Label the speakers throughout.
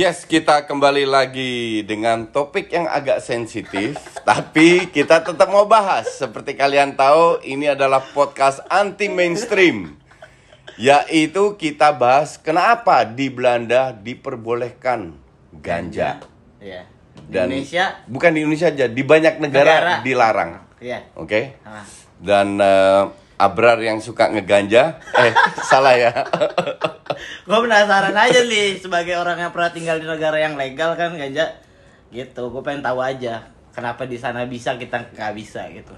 Speaker 1: Yes, kita kembali lagi dengan topik yang agak sensitif, tapi kita tetap mau bahas. Seperti kalian tahu, ini adalah podcast anti mainstream. Yaitu kita bahas kenapa di Belanda diperbolehkan ganja.
Speaker 2: Iya. Di
Speaker 1: Dan
Speaker 2: Indonesia,
Speaker 1: bukan di Indonesia aja, di banyak negara,
Speaker 2: Negara.
Speaker 1: dilarang.
Speaker 2: iya.
Speaker 1: Oke?
Speaker 2: Ah.
Speaker 1: Dan eh, Abrar yang suka ngeganja, eh salah ya.
Speaker 2: Gue penasaran aja nih sebagai orang yang pernah tinggal di negara yang legal kan ganja gitu. Gue pengen tahu aja kenapa di sana bisa kita nggak bisa gitu.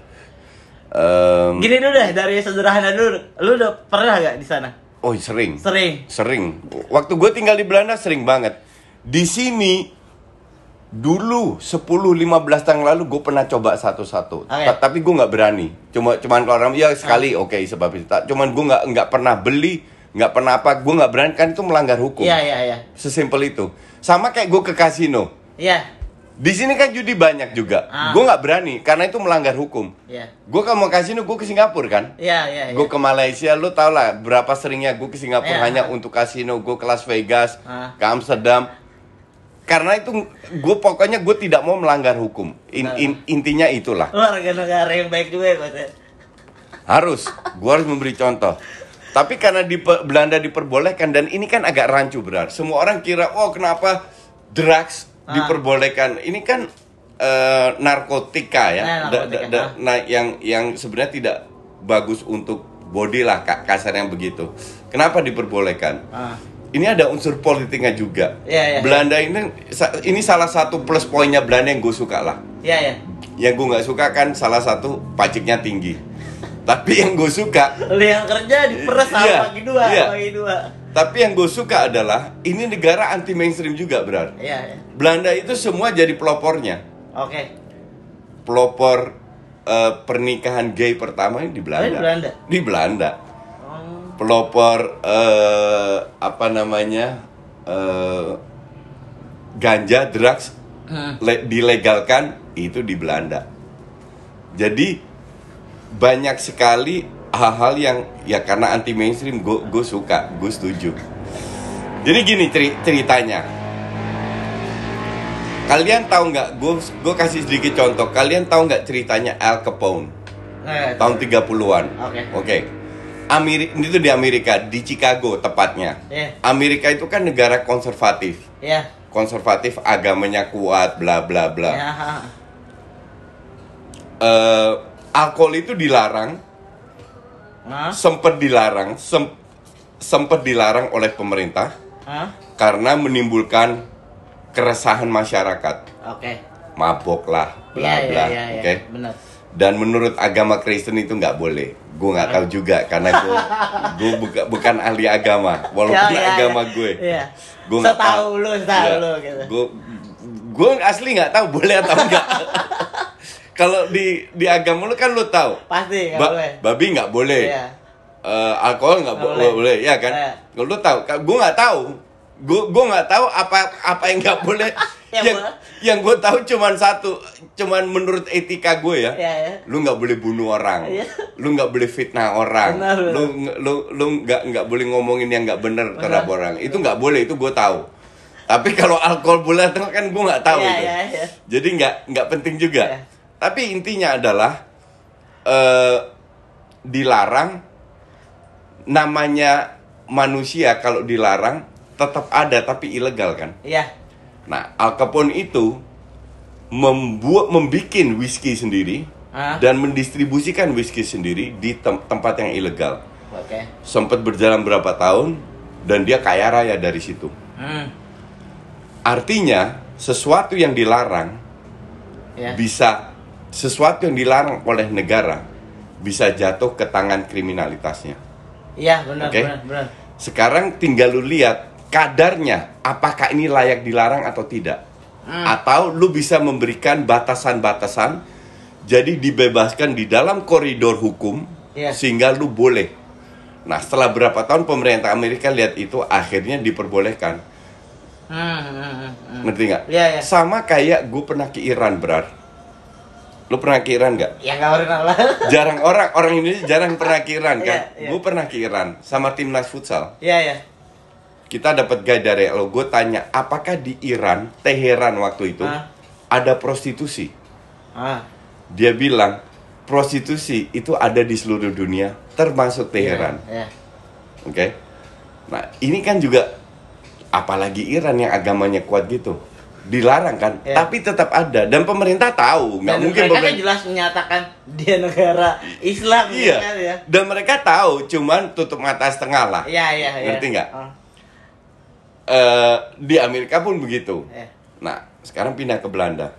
Speaker 1: Em,
Speaker 2: Gini dulu deh dari sederhana dulu. Lu udah pernah gak di sana?
Speaker 1: oh sering.
Speaker 2: Sering.
Speaker 1: Sering. Waktu gue tinggal di Belanda sering banget. Di sini dulu 10-15 tahun lalu gue pernah coba satu-satu.
Speaker 2: Oke.
Speaker 1: Ta- Tapi gue nggak berani. Cuma cuman kalau orang ya sekali oke sebab itu. Cuman gue nggak nggak pernah beli, nggak pernah apa. Gue nggak berani kan itu melanggar hukum.
Speaker 2: Iya iya iya.
Speaker 1: Sesimpel itu. Sama kayak gue ke kasino.
Speaker 2: Iya.
Speaker 1: Di sini kan judi banyak juga.
Speaker 2: Ah.
Speaker 1: Gue nggak berani karena itu melanggar hukum.
Speaker 2: Iya.
Speaker 1: Gue kalau mau kasino gue ke Singapura kan.
Speaker 2: Iya iya. iya.
Speaker 1: Gue ke Malaysia, lu tau lah berapa seringnya gue ke Singapura
Speaker 2: Iya.
Speaker 1: hanya untuk kasino, gue ke Las Vegas,
Speaker 2: Ah.
Speaker 1: ke Amsterdam. Karena itu gue pokoknya gue tidak mau melanggar hukum. In-
Speaker 2: Nah.
Speaker 1: in- intinya itulah.
Speaker 2: Warga negara yang baik juga ya Mas.
Speaker 1: Harus, gue harus memberi contoh. Tapi karena di Belanda diperbolehkan dan ini kan agak rancu benar. Semua orang kira, oh kenapa drugs
Speaker 2: Ah.
Speaker 1: diperbolehkan? Ini kan eh, narkotika ya,
Speaker 2: Nah, narkotika,
Speaker 1: da- da-
Speaker 2: ah.
Speaker 1: nah yang yang sebenarnya tidak bagus untuk body lah ka- kasarnya begitu. Kenapa diperbolehkan?
Speaker 2: Ah.
Speaker 1: Ini ada unsur politiknya juga.
Speaker 2: Iya, iya,
Speaker 1: Belanda ini ini salah satu plus poinnya Belanda yang gue suka lah
Speaker 2: Iya iya.
Speaker 1: yang gue nggak suka kan salah satu pajaknya tinggi tapi yang gue suka
Speaker 2: Lu yang kerja diperes sama
Speaker 1: Iya,
Speaker 2: bagi dua,
Speaker 1: iya.
Speaker 2: bagi dua.
Speaker 1: tapi yang gue suka adalah ini negara anti mainstream juga benar
Speaker 2: Iya iya.
Speaker 1: Belanda itu semua jadi pelopornya
Speaker 2: Oke.
Speaker 1: pelopor eh, pernikahan gay pertama ini di Belanda
Speaker 2: Oh, di Belanda?
Speaker 1: di Belanda
Speaker 2: Oh.
Speaker 1: Pelopor eh, apa namanya eh, ganja drugs
Speaker 2: Hmm.
Speaker 1: le- dilegalkan itu di Belanda. Jadi banyak sekali hal-hal yang ya karena anti mainstream gue suka, gue setuju. Jadi gini ceri- ceritanya. Kalian tahu nggak? Gue gue kasih sedikit contoh. Kalian tahu nggak ceritanya Al Capone
Speaker 2: Nah,
Speaker 1: tahun 30-an?
Speaker 2: Oke.
Speaker 1: Oke. Amerika itu di Amerika, di Chicago tepatnya.
Speaker 2: Iya.
Speaker 1: Amerika itu kan negara konservatif.
Speaker 2: Iya.
Speaker 1: Konservatif agamanya kuat, bla bla bla.
Speaker 2: Iya.
Speaker 1: Eh, alkohol itu dilarang,
Speaker 2: Hah?
Speaker 1: sempat dilarang, sem- sempat dilarang oleh pemerintah
Speaker 2: Hah?
Speaker 1: karena menimbulkan keresahan masyarakat.
Speaker 2: Oke.
Speaker 1: Mabok lah, bla
Speaker 2: Iya,
Speaker 1: bla.
Speaker 2: iya, iya.
Speaker 1: Oke.
Speaker 2: Benar.
Speaker 1: Dan menurut agama Kristen itu nggak boleh. Gue nggak tahu juga karena gue gue buka- bukan ahli agama, walaupun
Speaker 2: Ya, ya,
Speaker 1: agama
Speaker 2: ya.
Speaker 1: gue.
Speaker 2: Iya.
Speaker 1: Gue nggak
Speaker 2: Setahu lu, setahu lu, gitu.
Speaker 1: Gue gue asli nggak taw boleh atau enggak. Kalau di di agama lu kan lu tahu.
Speaker 2: Pasti nggak
Speaker 1: Ba-
Speaker 2: boleh.
Speaker 1: babi nggak boleh.
Speaker 2: Iya.
Speaker 1: Eh, alkohol nggak bo-
Speaker 2: boleh.
Speaker 1: boleh. ya kan? Kalau lu tahu, gue nggak tahu. Gue gue nggak tahu apa apa yang nggak boleh.
Speaker 2: Yang
Speaker 1: yang
Speaker 2: boleh.
Speaker 1: yang gue tahu cuman satu, cuman menurut etika gue ya.
Speaker 2: Iya, iya.
Speaker 1: Lu nggak boleh bunuh orang.
Speaker 2: Iya.
Speaker 1: Lu nggak boleh fitnah orang.
Speaker 2: Benar, benar.
Speaker 1: Lu lu lu nggak nggak boleh ngomongin yang nggak benar terhadap orang. Itu nggak boleh, itu gue tahu. Tapi kalau alkohol boleh nggak, kan gue nggak tahu
Speaker 2: Iya,
Speaker 1: itu.
Speaker 2: iya, iya.
Speaker 1: Jadi nggak nggak penting juga.
Speaker 2: Iya.
Speaker 1: Tapi intinya adalah eh dilarang namanya manusia kalau dilarang tetap ada tapi ilegal kan.
Speaker 2: Iya.
Speaker 1: Nah, Al Capone itu membuat membikin whisky sendiri
Speaker 2: Ah.
Speaker 1: dan mendistribusikan whisky sendiri di tem- tempat yang ilegal.
Speaker 2: Oke.
Speaker 1: Sempat berjalan berapa tahun dan dia kaya raya dari situ.
Speaker 2: Hmm.
Speaker 1: Artinya sesuatu yang dilarang
Speaker 2: Ya.
Speaker 1: bisa sesuatu yang dilarang oleh negara bisa jatuh ke tangan kriminalitasnya.
Speaker 2: Iya, benar,
Speaker 1: Oke.
Speaker 2: benar, benar.
Speaker 1: Sekarang tinggal lu lihat kadarnya apakah ini layak dilarang atau tidak. Atau lu bisa memberikan batasan-batasan jadi dibebaskan di dalam koridor hukum
Speaker 2: Iya.
Speaker 1: sehingga lu boleh. Nah, setelah berapa tahun pemerintah Amerika lihat itu akhirnya diperbolehkan.
Speaker 2: Hmm, hmm, hmm, hmm.
Speaker 1: Ngerti nggak?
Speaker 2: Iya, iya.
Speaker 1: Sama kayak gue pernah ke Iran, Brar. Lu pernah ke Iran nggak?
Speaker 2: Ya nggak pernah lah.
Speaker 1: Jarang orang orang Indonesia jarang pernah ke Iran kan?
Speaker 2: Iya, iya.
Speaker 1: Gue pernah ke Iran sama timnas futsal.
Speaker 2: Iya, iya.
Speaker 1: Kita dapat guide dari lo. Gue tanya, apakah di Iran, Teheran waktu itu
Speaker 2: Hah?
Speaker 1: ada prostitusi?
Speaker 2: Ah.
Speaker 1: Dia bilang prostitusi itu ada di seluruh dunia, termasuk Teheran.
Speaker 2: Iya.
Speaker 1: Oke. Nah, ini kan juga apalagi Iran yang agamanya kuat gitu. Dilarang kan?
Speaker 2: Iya.
Speaker 1: Tapi tetap ada dan pemerintah tahu, nggak mungkin
Speaker 2: mereka kan
Speaker 1: pemerintah
Speaker 2: jelas menyatakan dia negara Islam
Speaker 1: Iya.
Speaker 2: kan ya.
Speaker 1: Dan mereka tahu, cuman tutup mata setengah lah.
Speaker 2: Iya, iya, iya.
Speaker 1: Ngerti nggak?
Speaker 2: Ah,
Speaker 1: Eh, di Amerika pun begitu.
Speaker 2: Iya.
Speaker 1: Nah, sekarang pindah ke Belanda.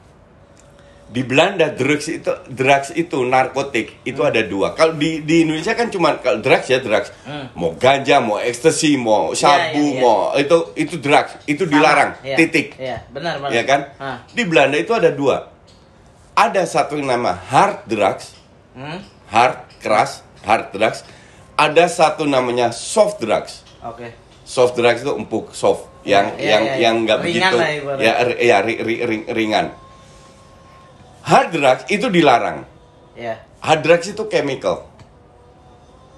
Speaker 1: Di Belanda drugs itu drugs itu narkotik itu
Speaker 2: Hmm.
Speaker 1: ada dua. Kalau di di Indonesia kan cuma kalau drugs ya drugs.
Speaker 2: Hmm.
Speaker 1: Mau ganja, mau ekstasi, mau sabu,
Speaker 2: iya, iya.
Speaker 1: mau itu itu drugs, itu
Speaker 2: Sama.
Speaker 1: dilarang.
Speaker 2: Iya,
Speaker 1: Titik.
Speaker 2: Iya, benar, benar.
Speaker 1: Ya kan?
Speaker 2: Ah.
Speaker 1: Di Belanda itu ada dua. Ada satu yang nama hard drugs,
Speaker 2: Hmm?
Speaker 1: hard keras, hard drugs. Ada satu namanya soft drugs.
Speaker 2: Oke.
Speaker 1: Soft drugs itu empuk, soft, yang
Speaker 2: Iya,
Speaker 1: yang
Speaker 2: iya, iya.
Speaker 1: yang nggak begitu,
Speaker 2: lah
Speaker 1: ya ri- ya ri- ri- ring- ringan. Hard drugs itu dilarang.
Speaker 2: Iya.
Speaker 1: Hard drugs itu chemical,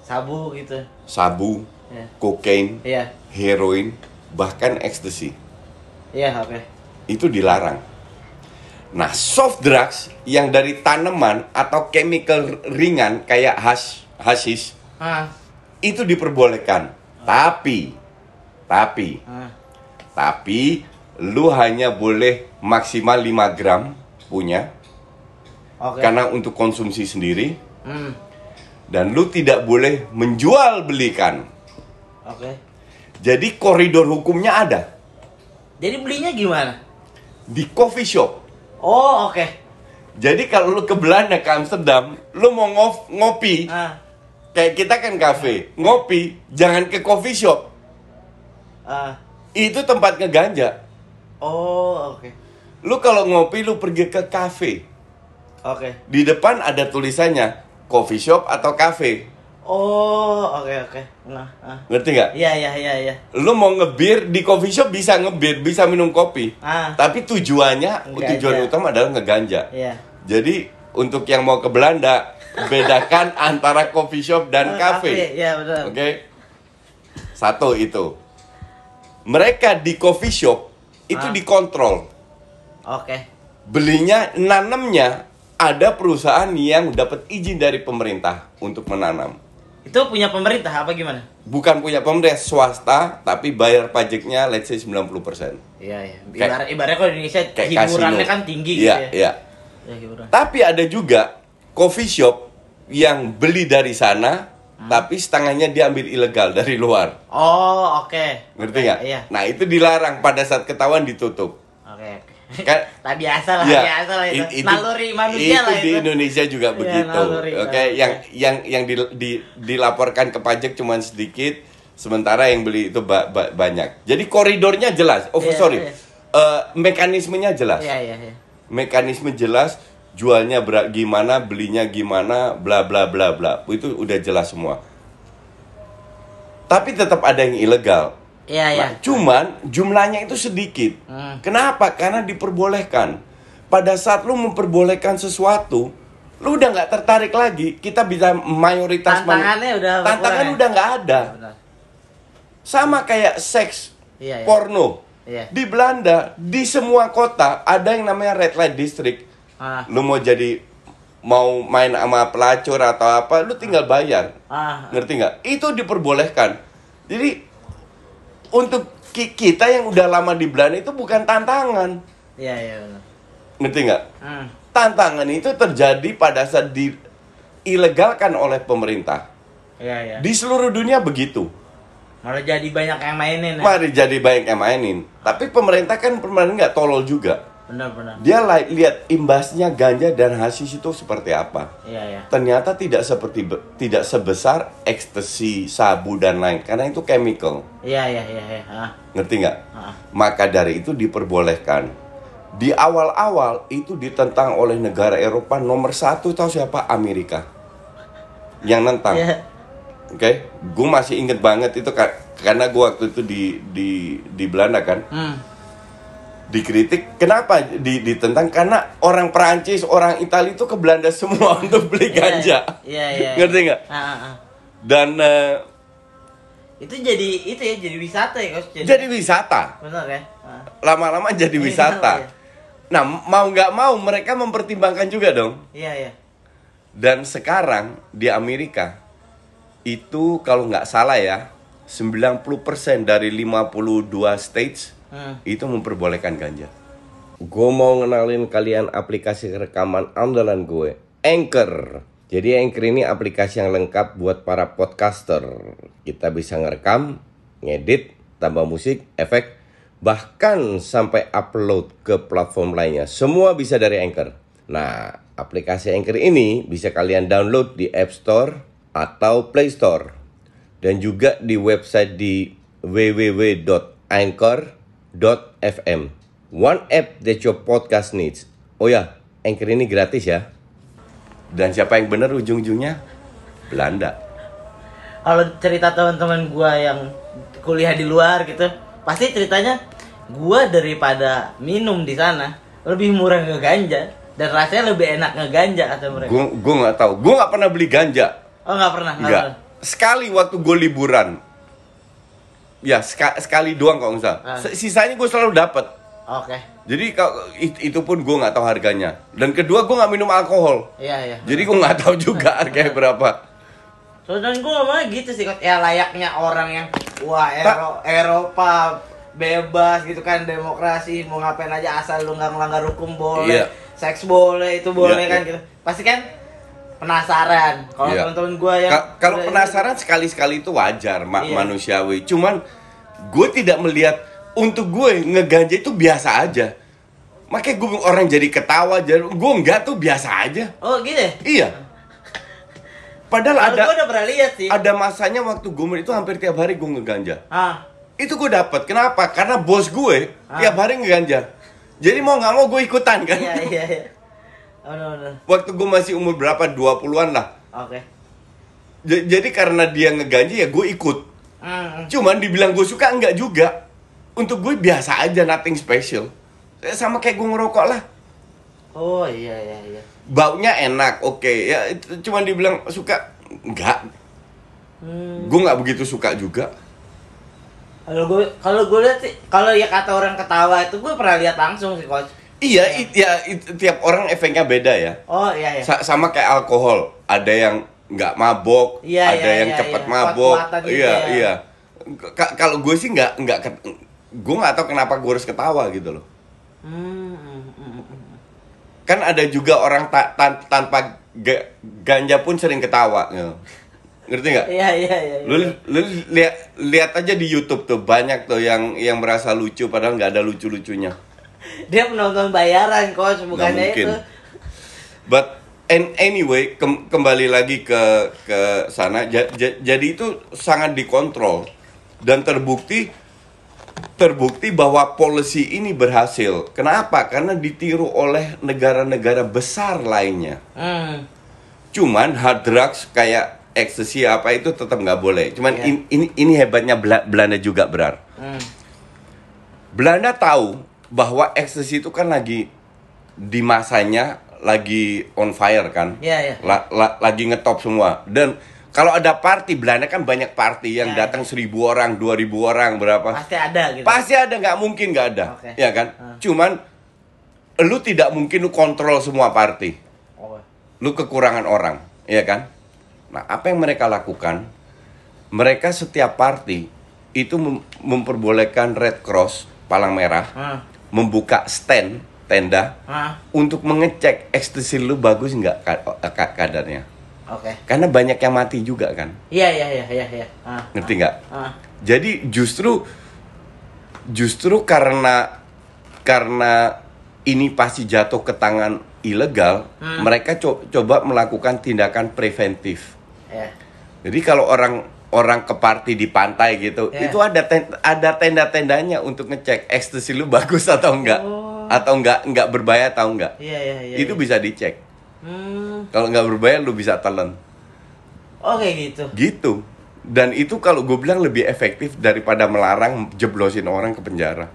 Speaker 2: Sabu gitu.
Speaker 1: sabu,
Speaker 2: Iya.
Speaker 1: kokain,
Speaker 2: Iya.
Speaker 1: heroin, bahkan ekstasi.
Speaker 2: Iya, oke.
Speaker 1: Itu dilarang. Nah, soft drugs yang dari tanaman atau chemical ringan kayak hash, hashish
Speaker 2: Ah.
Speaker 1: itu diperbolehkan. Tapi, tapi,
Speaker 2: Ah.
Speaker 1: tapi lu hanya boleh maksimal 5 gram punya
Speaker 2: Oke.
Speaker 1: karena untuk konsumsi sendiri
Speaker 2: Hmm.
Speaker 1: dan lu tidak boleh menjual belikan.
Speaker 2: Oke.
Speaker 1: Jadi koridor hukumnya ada
Speaker 2: Jadi belinya gimana?
Speaker 1: di coffee shop.
Speaker 2: Oh, oke.
Speaker 1: Jadi kalau lu ke Belanda ke Amsterdam, lu mau ngopi,
Speaker 2: Ah.
Speaker 1: kayak kita kan kafe, ngopi, jangan ke coffee shop.
Speaker 2: Ah.
Speaker 1: Itu tempat ngeganja.
Speaker 2: Oh, oke.
Speaker 1: Lu kalau ngopi lu pergi ke kafe.
Speaker 2: Oke.
Speaker 1: Di depan ada tulisannya coffee shop atau cafe.
Speaker 2: Oh, oke oke. Nah, ah.
Speaker 1: Ngerti nggak?
Speaker 2: Iya iya iya iya.
Speaker 1: Lu mau ngebir di coffee shop bisa ngebir, bisa minum kopi.
Speaker 2: Ah.
Speaker 1: Tapi tujuannya,
Speaker 2: Ngeganja.
Speaker 1: tujuan utama adalah ngeganja.
Speaker 2: Iya.
Speaker 1: Jadi untuk yang mau ke Belanda, bedakan antara coffee shop dan
Speaker 2: Oh,
Speaker 1: cafe.
Speaker 2: Iya benar.
Speaker 1: Oke. Satu itu. Mereka di coffee shop itu
Speaker 2: Ah.
Speaker 1: dikontrol.
Speaker 2: Oke.
Speaker 1: Belinya, nanamnya ada perusahaan yang dapat izin dari pemerintah untuk menanam.
Speaker 2: Itu punya pemerintah apa gimana?
Speaker 1: Bukan punya pemerintah swasta, tapi bayar pajaknya let's say 90%.
Speaker 2: Iya iya. Ibarat ibaratnya kalau di Indonesia
Speaker 1: Kayak
Speaker 2: hiburannya
Speaker 1: kasino.
Speaker 2: kan tinggi
Speaker 1: Iya,
Speaker 2: gitu ya.
Speaker 1: iya.
Speaker 2: Ya, hiburan.
Speaker 1: Tapi ada juga coffee shop yang beli dari sana,
Speaker 2: Hmm.
Speaker 1: tapi setengahnya diambil ilegal dari luar.
Speaker 2: Oh, oke.
Speaker 1: Ngerti
Speaker 2: Oke,
Speaker 1: nggak?
Speaker 2: Iya.
Speaker 1: Nah itu dilarang pada saat ketahuan ditutup.
Speaker 2: Oke. oke.
Speaker 1: Kan-
Speaker 2: tak biasa lah,
Speaker 1: Ya,
Speaker 2: biasa lah itu. Naluri manusia
Speaker 1: itu
Speaker 2: lah
Speaker 1: di
Speaker 2: itu.
Speaker 1: Indonesia juga
Speaker 2: Iya,
Speaker 1: begitu. Oke,
Speaker 2: naluri.
Speaker 1: yang yang yang di- di- dilaporkan ke pajak cuma sedikit, sementara yang beli itu ba- ba- banyak. Jadi koridornya jelas. Oh,
Speaker 2: Iya,
Speaker 1: sorry.
Speaker 2: iya.
Speaker 1: Eh, mekanismenya jelas.
Speaker 2: Iya iya iya.
Speaker 1: Mekanisme jelas, jualnya ber- gimana, belinya gimana, bla bla bla bla. Itu udah jelas semua. Tapi tetap ada yang ilegal.
Speaker 2: Iya iya.
Speaker 1: Nah, cuman jumlahnya itu sedikit.
Speaker 2: Hmm.
Speaker 1: Kenapa? Karena diperbolehkan. Pada saat lu memperbolehkan sesuatu, lu udah nggak tertarik lagi. Kita bisa mayoritas man-
Speaker 2: Tantangannya udah
Speaker 1: tantangan
Speaker 2: ya?
Speaker 1: udah nggak ada.
Speaker 2: Benar.
Speaker 1: Sama kayak seks,
Speaker 2: Iya, iya.
Speaker 1: porno.
Speaker 2: Iya.
Speaker 1: Di Belanda, di semua kota ada yang namanya red light district.
Speaker 2: Ah.
Speaker 1: Lu mau jadi mau main sama pelacur atau apa, lu tinggal bayar.
Speaker 2: Ah.
Speaker 1: Ngerti nggak? Itu diperbolehkan. Jadi untuk ki- kita yang udah lama di Belanda itu bukan tantangan.
Speaker 2: Iya iya benar.
Speaker 1: Ngerti nggak?
Speaker 2: Hmm.
Speaker 1: tantangan itu terjadi pada saat diilegalkan oleh pemerintah.
Speaker 2: Iya, iya.
Speaker 1: Di seluruh dunia begitu.
Speaker 2: Malah jadi banyak yang mainin ya.
Speaker 1: Mari jadi banyak yang mainin. Tapi pemerintah kan pemerintah nggak tolol juga.
Speaker 2: Benar-benar.
Speaker 1: Dia li- lihat imbasnya ganja dan hashish itu seperti apa.
Speaker 2: Iya, iya.
Speaker 1: Ternyata tidak seperti tidak sebesar ekstasi, sabu dan lain karena itu chemical.
Speaker 2: Iya, iya, iya, iya. Ah,
Speaker 1: Ngerti nggak?
Speaker 2: ah.
Speaker 1: Maka dari itu diperbolehkan. Di awal-awal itu ditentang oleh negara Eropa nomor satu tahu siapa? Amerika. Yang nentang.
Speaker 2: Iya.
Speaker 1: Oke, gue masih inget banget itu ka- karena gue waktu itu di di di Belanda kan
Speaker 2: Hmm.
Speaker 1: Dikritik. Kenapa di, ditentang? Karena orang Perancis, orang Italia itu ke Belanda semua untuk beli
Speaker 2: Iya,
Speaker 1: ganja.
Speaker 2: Iya, iya.
Speaker 1: Ngerti nggak?
Speaker 2: Ah, ah, ah.
Speaker 1: Dan eh,
Speaker 2: Itu jadi itu ya, jadi wisata ya, Coach.
Speaker 1: jadi wisata.
Speaker 2: Benar ya?
Speaker 1: Lama-lama jadi
Speaker 2: Iya,
Speaker 1: wisata.
Speaker 2: iya.
Speaker 1: Nah, mau nggak mau mereka mempertimbangkan juga dong.
Speaker 2: Iya, iya.
Speaker 1: Dan sekarang di Amerika itu kalau nggak salah ya 90% dari 52 states
Speaker 2: Hmm.
Speaker 1: itu memperbolehkan ganja. Gue mau ngenalin kalian aplikasi rekaman andalan gue, Anchor. Jadi Anchor ini aplikasi yang lengkap buat para podcaster. Kita bisa ngerekam, ngedit, tambah musik, efek, bahkan sampai upload ke platform lainnya. Semua bisa dari Anchor. Nah, aplikasi Anchor ini bisa kalian download di App Store atau Play Store dan juga di website di www.anchor.fm. One app that your podcast needs. Oh ya, Anchor ini gratis ya. Dan siapa yang benar ujung-ujungnya? Belanda.
Speaker 2: Kalau cerita teman-teman gua yang kuliah di luar gitu, pasti ceritanya gua daripada minum di sana lebih murah ngeganja dan rasanya lebih enak ngeganja kata mereka.
Speaker 1: Gue gue nggak tahu. Gue nggak pernah beli ganja.
Speaker 2: Oh nggak pernah? nggak.
Speaker 1: Sekali waktu gue liburan. Ya seka- sekali doang kalau nggak salah. S- Sisanya gue selalu dapat.
Speaker 2: Oke.
Speaker 1: Jadi kalau it- itu pun gue nggak tahu harganya. Dan kedua gue nggak minum alkohol.
Speaker 2: Iya iya.
Speaker 1: Jadi gue nggak tahu juga harganya berapa.
Speaker 2: Soalnya gue ngomongnya gitu sih, ya layaknya orang yang wah Ero- Eropa bebas gitu kan demokrasi mau ngapain aja asal lu nggak melanggar hukum boleh,
Speaker 1: Iya.
Speaker 2: seks boleh itu boleh
Speaker 1: Iya,
Speaker 2: kan
Speaker 1: iya.
Speaker 2: gitu. Pasti kan penasaran. Kalau
Speaker 1: Iya.
Speaker 2: teman-teman gue yang
Speaker 1: Ka- kalau penasaran sekali-sekali itu wajar, ma-
Speaker 2: Iya.
Speaker 1: manusiawi. Cuman gue tidak melihat untuk gue ngeganja itu biasa aja. Makanya gue orang jadi ketawa, jadi gue enggak tuh biasa aja.
Speaker 2: Oh gitu. ya?
Speaker 1: Iya. Padahal ada
Speaker 2: gue udah pernah lihat sih.
Speaker 1: ada masanya waktu gue itu hampir tiap hari gue ngeganja.
Speaker 2: Ah,
Speaker 1: Itu gue dapat. Kenapa? Karena bos gue
Speaker 2: Ah.
Speaker 1: tiap hari ngeganja. Jadi mau nggak mau gue ikutan kan.
Speaker 2: iya iya iya. Oh no no.
Speaker 1: Waktu gue masih umur berapa? 20-an lah.
Speaker 2: Oke.
Speaker 1: J- jadi karena dia ngeganja ya gue ikut.
Speaker 2: Hmm.
Speaker 1: Cuman dibilang gue suka enggak juga. Untuk gue biasa aja, nothing special. Eh, Sama kayak gue ngerokok lah.
Speaker 2: Oh iya iya iya.
Speaker 1: Baunya enak, oke. Ya itu cuman dibilang suka enggak.
Speaker 2: Hmm.
Speaker 1: Gue nggak begitu suka juga.
Speaker 2: Kalau gue kalau gue lihat sih kalau ya kata orang ketawa itu gue pernah lihat langsung sih coach.
Speaker 1: Iya, it- ya it- tiap orang efeknya beda ya.
Speaker 2: Oh iya iya.
Speaker 1: Sa- sama kayak alkohol, ada yang nggak mabok,
Speaker 2: Iya,
Speaker 1: ada
Speaker 2: iya,
Speaker 1: yang
Speaker 2: iya,
Speaker 1: cepet
Speaker 2: iya.
Speaker 1: mabok.
Speaker 2: Gitu
Speaker 1: Iya,
Speaker 2: ya.
Speaker 1: iya. Ka- kalau gue sih nggak nggak gue nggak tahu kenapa gue harus ketawa gitu loh.
Speaker 2: Hmm, hmm, hmm, hmm.
Speaker 1: Kan ada juga orang ta- tan- tanpa ga- ganja pun sering ketawa. gitu. Ngerti nggak?
Speaker 2: Iya iya iya. iya.
Speaker 1: Lu, lu lihat lihat aja di YouTube tuh banyak tuh yang yang merasa lucu padahal nggak ada lucu-lucunya.
Speaker 2: Dia penonton bayaran coach bukannya
Speaker 1: mungkin.
Speaker 2: itu.
Speaker 1: But and anyway kem- kembali lagi ke ke sana Ja- ja- jadi itu sangat dikontrol dan terbukti terbukti bahwa policy ini berhasil. Kenapa? Karena ditiru oleh negara-negara besar lainnya.
Speaker 2: Hmm.
Speaker 1: Cuman hard drugs kayak ecstasy apa itu tetap nggak boleh. Cuman
Speaker 2: Iya.
Speaker 1: in- ini ini hebatnya Bela- Belanda juga berar.
Speaker 2: Hmm.
Speaker 1: Belanda tahu bahwa ecstasy itu kan lagi di masanya lagi on fire kan.
Speaker 2: Iya iya.
Speaker 1: La- la- lagi ngetop semua. Dan kalau ada party Belanda kan banyak party yang
Speaker 2: Ya.
Speaker 1: datang seribu orang, dua ribu orang berapa.
Speaker 2: Pasti ada gitu.
Speaker 1: Pasti ada nggak mungkin nggak ada,
Speaker 2: Oke.
Speaker 1: ya kan?
Speaker 2: Ah.
Speaker 1: Cuman lu tidak mungkin lu kontrol semua party.
Speaker 2: Oh.
Speaker 1: Lu kekurangan orang, ya kan? Nah, apa yang mereka lakukan? Mereka setiap party itu mem- memperbolehkan Red Cross Palang Merah
Speaker 2: Hmm.
Speaker 1: Membuka stand tenda
Speaker 2: Ah,
Speaker 1: untuk mengecek ekstasi lu bagus nggak ka- ka- kadarnya.
Speaker 2: oke.
Speaker 1: Karena banyak yang mati juga kan,
Speaker 2: Iya iya iya iya iya. Ah,
Speaker 1: ngerti nggak?
Speaker 2: ah.
Speaker 1: Jadi justru justru karena karena ini pasti jatuh ke tangan ilegal,
Speaker 2: Hmm.
Speaker 1: mereka co- coba melakukan tindakan preventif.
Speaker 2: Ya.
Speaker 1: Jadi kalau orang orang ke party di pantai gitu,
Speaker 2: Ya.
Speaker 1: itu ada ten- ada tenda-tendanya untuk ngecek ekstasi lu bagus atau enggak,
Speaker 2: Oh.
Speaker 1: atau enggak enggak berbahaya atau enggak.
Speaker 2: Iya iya iya.
Speaker 1: itu
Speaker 2: iya.
Speaker 1: bisa dicek.
Speaker 2: Hmm.
Speaker 1: Kalau nggak berbahaya lu bisa telan.
Speaker 2: Oke gitu.
Speaker 1: Gitu. Dan itu kalau gue bilang lebih efektif daripada melarang jeblosin orang ke penjara.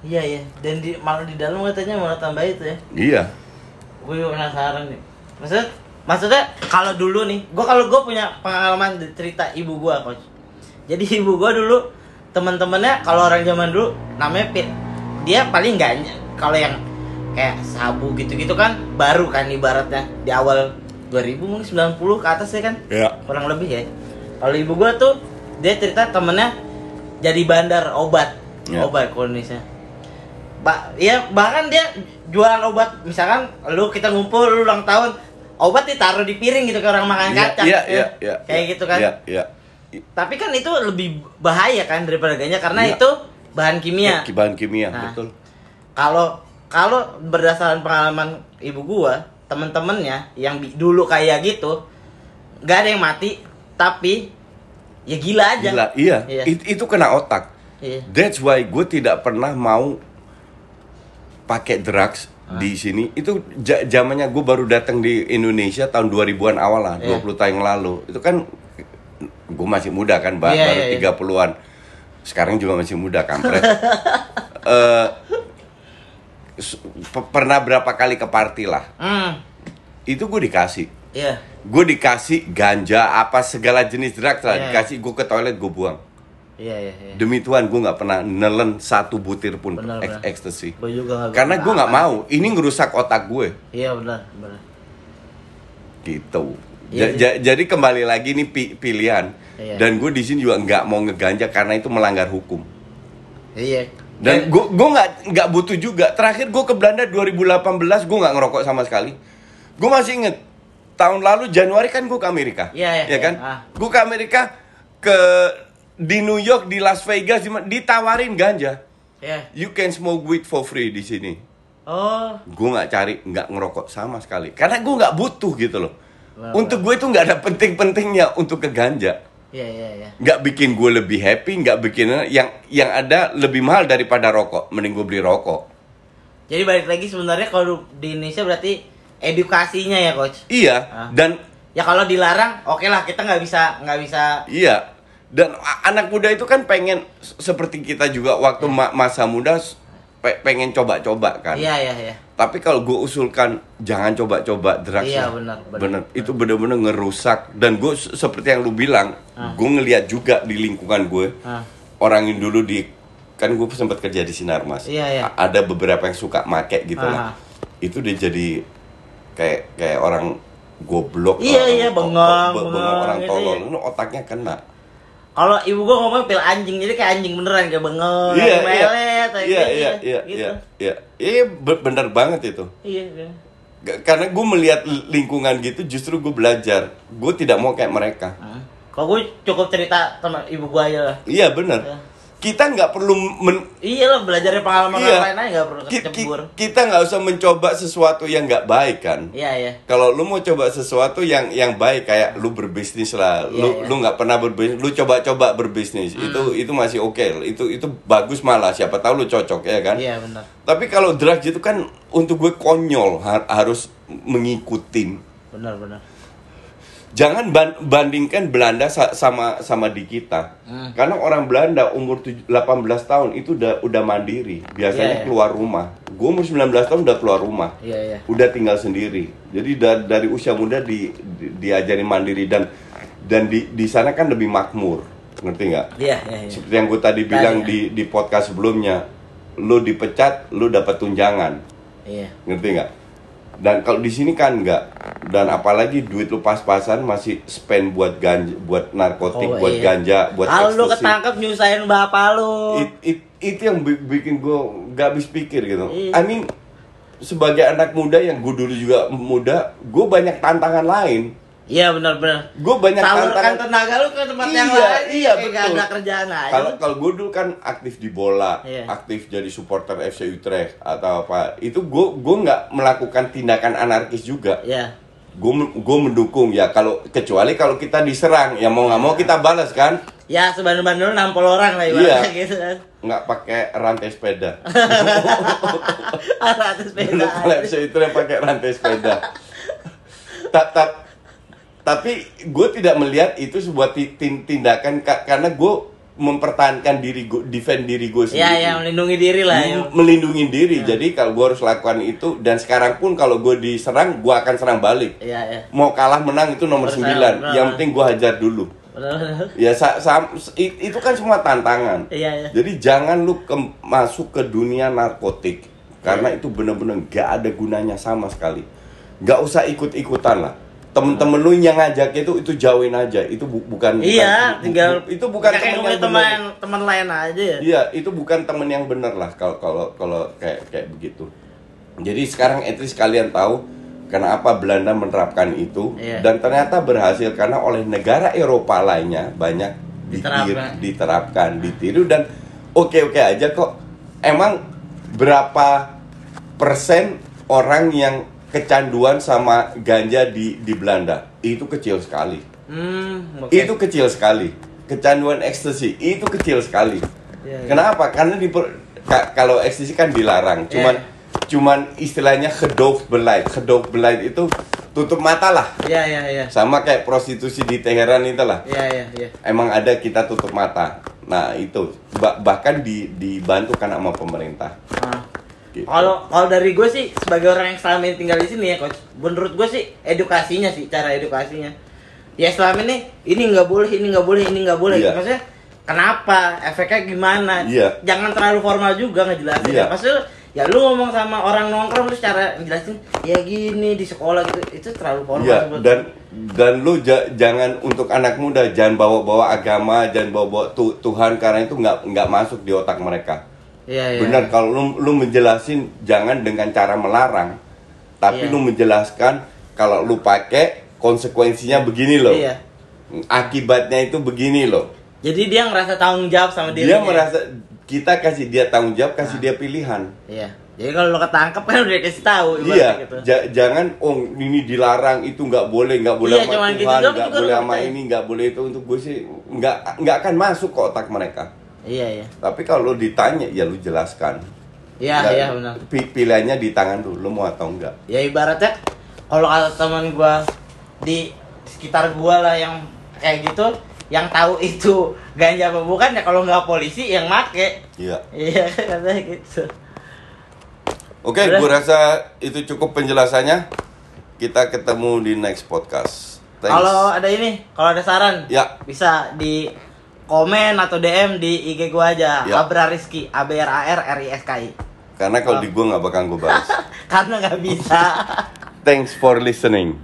Speaker 2: Iya iya. Dan di malah di dalam katanya malah tambah itu ya.
Speaker 1: Iya.
Speaker 2: Gue juga penasaran nih. Maksudnya maksudnya kalau dulu nih, gue kalau gue punya pengalaman cerita ibu gue coach. Jadi ibu gue dulu teman-temannya kalau orang zaman dulu namanya Pit. Dia paling nggak kalau yang kayak sabu gitu-gitu kan baru kan ibaratnya di awal 2000 mungkin 90 ke atas ya kan
Speaker 1: Ya.
Speaker 2: kurang lebih ya kalau ibu gua tuh dia cerita temennya jadi bandar obat
Speaker 1: Ya.
Speaker 2: obat Indonesia ba ya bahkan dia jualan obat misalkan lu kita ngumpul lu ulang tahun obat ditaruh di piring gitu kayak orang makan
Speaker 1: Iya,
Speaker 2: kacang
Speaker 1: iya,
Speaker 2: ya.
Speaker 1: iya, iya.
Speaker 2: kayak gitu kan
Speaker 1: Iya, iya.
Speaker 2: tapi kan itu lebih bahaya kan daripada ganja karena
Speaker 1: Iya.
Speaker 2: itu bahan kimia
Speaker 1: bahan kimia,
Speaker 2: Nah.
Speaker 1: betul.
Speaker 2: kalau kalau berdasarkan pengalaman ibu gua temen-temennya yang dulu kayak gitu nggak ada yang mati tapi ya gila aja
Speaker 1: Gila, iya.
Speaker 2: Iya.
Speaker 1: It- itu kena otak.
Speaker 2: Iya.
Speaker 1: That's why gue tidak pernah mau pakai drugs di sini. Itu zamannya gue baru datang di Indonesia tahun 2000-an awal lah,
Speaker 2: Iya.
Speaker 1: 20 tahun yang lalu. Itu kan gue masih muda kan, ba-
Speaker 2: Iya,
Speaker 1: baru
Speaker 2: iya, iya.
Speaker 1: 30-an. Sekarang juga masih muda, kampret. S- pe- pernah berapa kali ke party lah.
Speaker 2: hmm
Speaker 1: Itu gue dikasih.
Speaker 2: iya
Speaker 1: Gue dikasih ganja apa segala jenis drugs lah.
Speaker 2: Iya.
Speaker 1: Dikasih gue ke toilet gue buang.
Speaker 2: Iya iya iya
Speaker 1: Demi Tuhan gue nggak pernah nelen satu butir pun
Speaker 2: Benar,
Speaker 1: ek- ekstasi.
Speaker 2: Juga
Speaker 1: Karena gue nggak mau. Ini ngerusak otak gue.
Speaker 2: iya benar benar
Speaker 1: Gitu.
Speaker 2: Iya
Speaker 1: Ja- ja- jadi kembali lagi ini pi- pilihan.
Speaker 2: Iya.
Speaker 1: Dan gue di sini juga nggak mau ngeganja karena itu melanggar hukum.
Speaker 2: iya
Speaker 1: Dan gue gue nggak nggak butuh juga. Terakhir gue ke Belanda 2018 gue nggak ngerokok sama sekali. Gue masih inget tahun lalu Januari kan gue ke Amerika.
Speaker 2: Iya, iya,
Speaker 1: Ya kan?
Speaker 2: iya. Ah.
Speaker 1: Gue ke Amerika ke di New York, di Las Vegas, di ditawarin ganja.
Speaker 2: iya
Speaker 1: You can smoke weed for free di sini.
Speaker 2: oh
Speaker 1: Gue nggak cari, nggak ngerokok sama sekali. Karena gue nggak butuh gitu loh.
Speaker 2: Benar,
Speaker 1: Untuk gue itu nggak ada penting-pentingnya untuk ke ganja.
Speaker 2: iya iya iya
Speaker 1: Nggak bikin gue lebih happy, nggak bikin yang yang ada lebih mahal daripada rokok. Mending gue beli rokok.
Speaker 2: jadi balik lagi sebenarnya kalau di Indonesia berarti edukasinya ya coach
Speaker 1: Iya.
Speaker 2: Ah.
Speaker 1: Dan
Speaker 2: ya kalau dilarang oke lah kita nggak bisa nggak bisa
Speaker 1: iya. Dan anak muda itu kan pengen seperti kita juga waktu ma- masa muda pe- pengen coba-coba kan.
Speaker 2: iya iya iya
Speaker 1: Tapi kalau gue usulkan jangan coba-coba drugs.
Speaker 2: Iya, benar, benar.
Speaker 1: Itu bener-bener ngerusak. Dan gue seperti yang lu bilang,
Speaker 2: Ah.
Speaker 1: gue ngeliat juga di lingkungan gue
Speaker 2: Ah.
Speaker 1: orang yang dulu di kan gue sempat kerja di Sinarmas.
Speaker 2: Iya, iya.
Speaker 1: A- Ada beberapa yang suka make gitu
Speaker 2: Ah.
Speaker 1: lah. Itu dia jadi kayak kayak orang goblok.
Speaker 2: Iya,
Speaker 1: orang
Speaker 2: iya,
Speaker 1: to-
Speaker 2: bengong,
Speaker 1: be-
Speaker 2: bengong
Speaker 1: orang
Speaker 2: gitu,
Speaker 1: tolol.
Speaker 2: iya.
Speaker 1: Lu otaknya kena.
Speaker 2: Kalau ibu gua ngomong pil anjing jadi kayak anjing beneran kayak bengong
Speaker 1: Iya,
Speaker 2: kayak
Speaker 1: iya,
Speaker 2: melet kayak
Speaker 1: iya,
Speaker 2: gitu,
Speaker 1: iya, iya,
Speaker 2: gitu.
Speaker 1: iya, iya, iya, be- bener banget itu.
Speaker 2: iya iya.
Speaker 1: G- Karena gue melihat li- lingkungan gitu, justru gue belajar. Gue tidak mau kayak mereka.
Speaker 2: Ah. kalau gue cukup cerita sama ibu gua aja lah
Speaker 1: Iya bener.
Speaker 2: Iya.
Speaker 1: Kita nggak perlu men,
Speaker 2: iya lah belajar dari pengalaman
Speaker 1: Iya.
Speaker 2: orang lain aja nggak perlu
Speaker 1: ki- ki-
Speaker 2: kecebur
Speaker 1: kita nggak usah mencoba sesuatu yang nggak baik kan.
Speaker 2: iya iya
Speaker 1: Kalau lu mau coba sesuatu yang yang baik kayak lu berbisnis lah,
Speaker 2: Iya,
Speaker 1: lu
Speaker 2: iya.
Speaker 1: lu nggak pernah berbisnis, lu coba-coba berbisnis
Speaker 2: Hmm.
Speaker 1: itu itu masih oke, itu itu bagus malah siapa tahu lu cocok ya kan.
Speaker 2: iya benar
Speaker 1: Tapi kalau drugs itu kan untuk gue konyol har- harus mengikutin.
Speaker 2: benar benar
Speaker 1: Jangan ban- bandingkan Belanda sa- sama sama di kita.
Speaker 2: Hmm.
Speaker 1: Karena orang Belanda umur tuj- 18 tahun itu udah udah mandiri.
Speaker 2: Iya, iya.
Speaker 1: Biasanya keluar rumah. Gue umur 19 tahun udah keluar rumah.
Speaker 2: iya iya
Speaker 1: Udah tinggal sendiri. Jadi da- dari usia muda di, di- diajari mandiri dan dan di di sana kan lebih makmur. Ngerti nggak?
Speaker 2: iya iya iya
Speaker 1: Seperti yang gue tadi bilang di di podcast sebelumnya, lu dipecat, lu dapat tunjangan.
Speaker 2: iya
Speaker 1: Ngerti nggak? Dan kalau di sini kan nggak. Dan apalagi duit lu pas-pasan masih spend buat ganja, buat narkotik,
Speaker 2: Oh,
Speaker 1: buat
Speaker 2: iya.
Speaker 1: ganja, buat
Speaker 2: kalau lu ketangkep nyusahin bapak lu
Speaker 1: It- it- itu yang bi- bikin gue nggak habis pikir gitu.
Speaker 2: Iya.
Speaker 1: I mean, sebagai anak muda yang gue dulu juga muda, gue banyak tantangan lain.
Speaker 2: Iya benar-benar.
Speaker 1: Gue banyak
Speaker 2: Salurkan tenaga lu ke tempat yang
Speaker 1: Iya,
Speaker 2: lain.
Speaker 1: iya, betul.
Speaker 2: Gak ada kerjaan aja.
Speaker 1: Kalau kalau gue dulu kan aktif di bola,
Speaker 2: Iya.
Speaker 1: aktif jadi supporter FC Utrecht atau apa, itu gue gue nggak melakukan tindakan anarkis juga.
Speaker 2: Iya.
Speaker 1: Gue gue mendukung ya kalau kecuali kalau kita diserang ya mau nggak mau kita balas kan,
Speaker 2: Ya lu nampol orang lah
Speaker 1: Iya.
Speaker 2: ibaratnya gitu kan.
Speaker 1: nggak pakai rantai sepeda.
Speaker 2: Atas sepeda.
Speaker 1: Kalau FC Utrecht pakai rantai sepeda. Tak tak tapi gue tidak melihat itu sebuah ti- tin- tindakan ka- karena gue mempertahankan diri gue, defend diri gue sendiri.
Speaker 2: Iya, ya melindungi diri lah. ya.
Speaker 1: Melindungi diri. Jadi kalau gue harus lakukan itu dan sekarang pun kalau gue diserang, gue akan serang balik.
Speaker 2: Iya, iya.
Speaker 1: Mau kalah menang itu nomor
Speaker 2: Harus
Speaker 1: 9
Speaker 2: kalah,
Speaker 1: Yang penting gue hajar dulu. Ya sa- i- itu kan semua tantangan.
Speaker 2: Iya, iya.
Speaker 1: Jadi jangan lu ke- masuk ke dunia narkotik karena itu bener-bener gak ada gunanya sama sekali. Gak usah ikut-ikutan lah. Temen-temen lu yang ngajak itu itu jauhin aja. Itu bu- bukan
Speaker 2: Iya,
Speaker 1: bukan-
Speaker 2: tinggal
Speaker 1: itu bukan temen yang
Speaker 2: teman teman lain aja ya.
Speaker 1: Iya, itu bukan temen yang bener lah kalau kalau kalau kayak kayak begitu. Jadi sekarang least kalian tahu kenapa Belanda menerapkan itu
Speaker 2: Iya.
Speaker 1: dan ternyata berhasil karena oleh negara Eropa lainnya banyak ditir-
Speaker 2: Diterapkan.
Speaker 1: diterapkan, ditiru dan oke-oke aja kok. Emang berapa persen orang yang kecanduan sama ganja di di Belanda? Itu kecil sekali.
Speaker 2: Hmm, oke.
Speaker 1: Itu kecil sekali. Kecanduan ekstasi itu kecil sekali.
Speaker 2: Iya, iya.
Speaker 1: Kenapa? Karena di ka- kalau ekstasi kan dilarang. Cuman
Speaker 2: Iya.
Speaker 1: cuman istilahnya gedoofbeleid. Gedoofbeleid itu tutup mata lah.
Speaker 2: Iya, iya, iya.
Speaker 1: Sama kayak prostitusi di Teheran itu lah.
Speaker 2: Iya, iya, iya.
Speaker 1: Emang ada kita tutup mata. Nah, itu Ba- bahkan di dibantu kan sama pemerintah.
Speaker 2: Nah,
Speaker 1: Gitu.
Speaker 2: Kalau kalau dari gue sih sebagai orang yang selama ini tinggal di sini ya coach, menurut gue sih edukasinya sih cara edukasinya. Ya selama ini ini nggak boleh, ini nggak boleh, ini nggak boleh.
Speaker 1: Iya.
Speaker 2: Maksudnya kenapa? Efeknya gimana?
Speaker 1: Iya.
Speaker 2: Jangan terlalu formal juga ngejelasin.
Speaker 1: Iya.
Speaker 2: Maksudnya ya lu ngomong sama orang nongkrong terus cara ngejelasin ya gini di sekolah gitu itu terlalu formal.
Speaker 1: Iya, dan dan lu ja- jangan untuk anak muda jangan bawa-bawa agama, jangan bawa-bawa tu- Tuhan karena itu nggak nggak masuk di otak mereka.
Speaker 2: Iya, iya.
Speaker 1: Benar kalau lu, lu menjelasin jangan dengan cara melarang, tapi
Speaker 2: Iya.
Speaker 1: lu menjelaskan kalau lu pakai konsekuensinya begini loh.
Speaker 2: Iya.
Speaker 1: Akibatnya itu begini loh.
Speaker 2: Jadi dia ngerasa tanggung jawab sama
Speaker 1: Dia
Speaker 2: dirinya.
Speaker 1: merasa kita kasih dia tanggung jawab, kasih dia pilihan.
Speaker 2: Iya. Jadi kalau lo ketangkep kan udah dikasih tahu
Speaker 1: Iya,
Speaker 2: gitu.
Speaker 1: ja- jangan oh ini dilarang itu nggak boleh nggak boleh
Speaker 2: Iya,
Speaker 1: sama
Speaker 2: gitu
Speaker 1: Tuhan nggak
Speaker 2: juga
Speaker 1: boleh sama ini nggak boleh itu untuk gue sih nggak nggak akan masuk ke otak mereka.
Speaker 2: Iya, iya.
Speaker 1: Tapi kalau ditanya ya lu jelaskan.
Speaker 2: Iya,
Speaker 1: Dan
Speaker 2: iya benar.
Speaker 1: pi- Pilihannya di tangan lu, lu mau atau enggak.
Speaker 2: ya ibaratnya kalau kata teman gua di sekitar gua lah yang kayak gitu yang tahu itu ganja apa bukan ya kalau nggak polisi yang make
Speaker 1: Iya.
Speaker 2: iya katanya gitu
Speaker 1: Oke,
Speaker 2: Udah.
Speaker 1: gue rasa itu cukup penjelasannya. Kita ketemu di next podcast.
Speaker 2: Kalau ada ini kalau ada saran
Speaker 1: Ya.
Speaker 2: bisa di komen atau DM di IG gua aja
Speaker 1: Ya.
Speaker 2: Abra Rizky A B R A R R I S K I
Speaker 1: Karena kalau di gue nggak bakal gue bahas.
Speaker 2: karena nggak bisa
Speaker 1: Thanks for listening.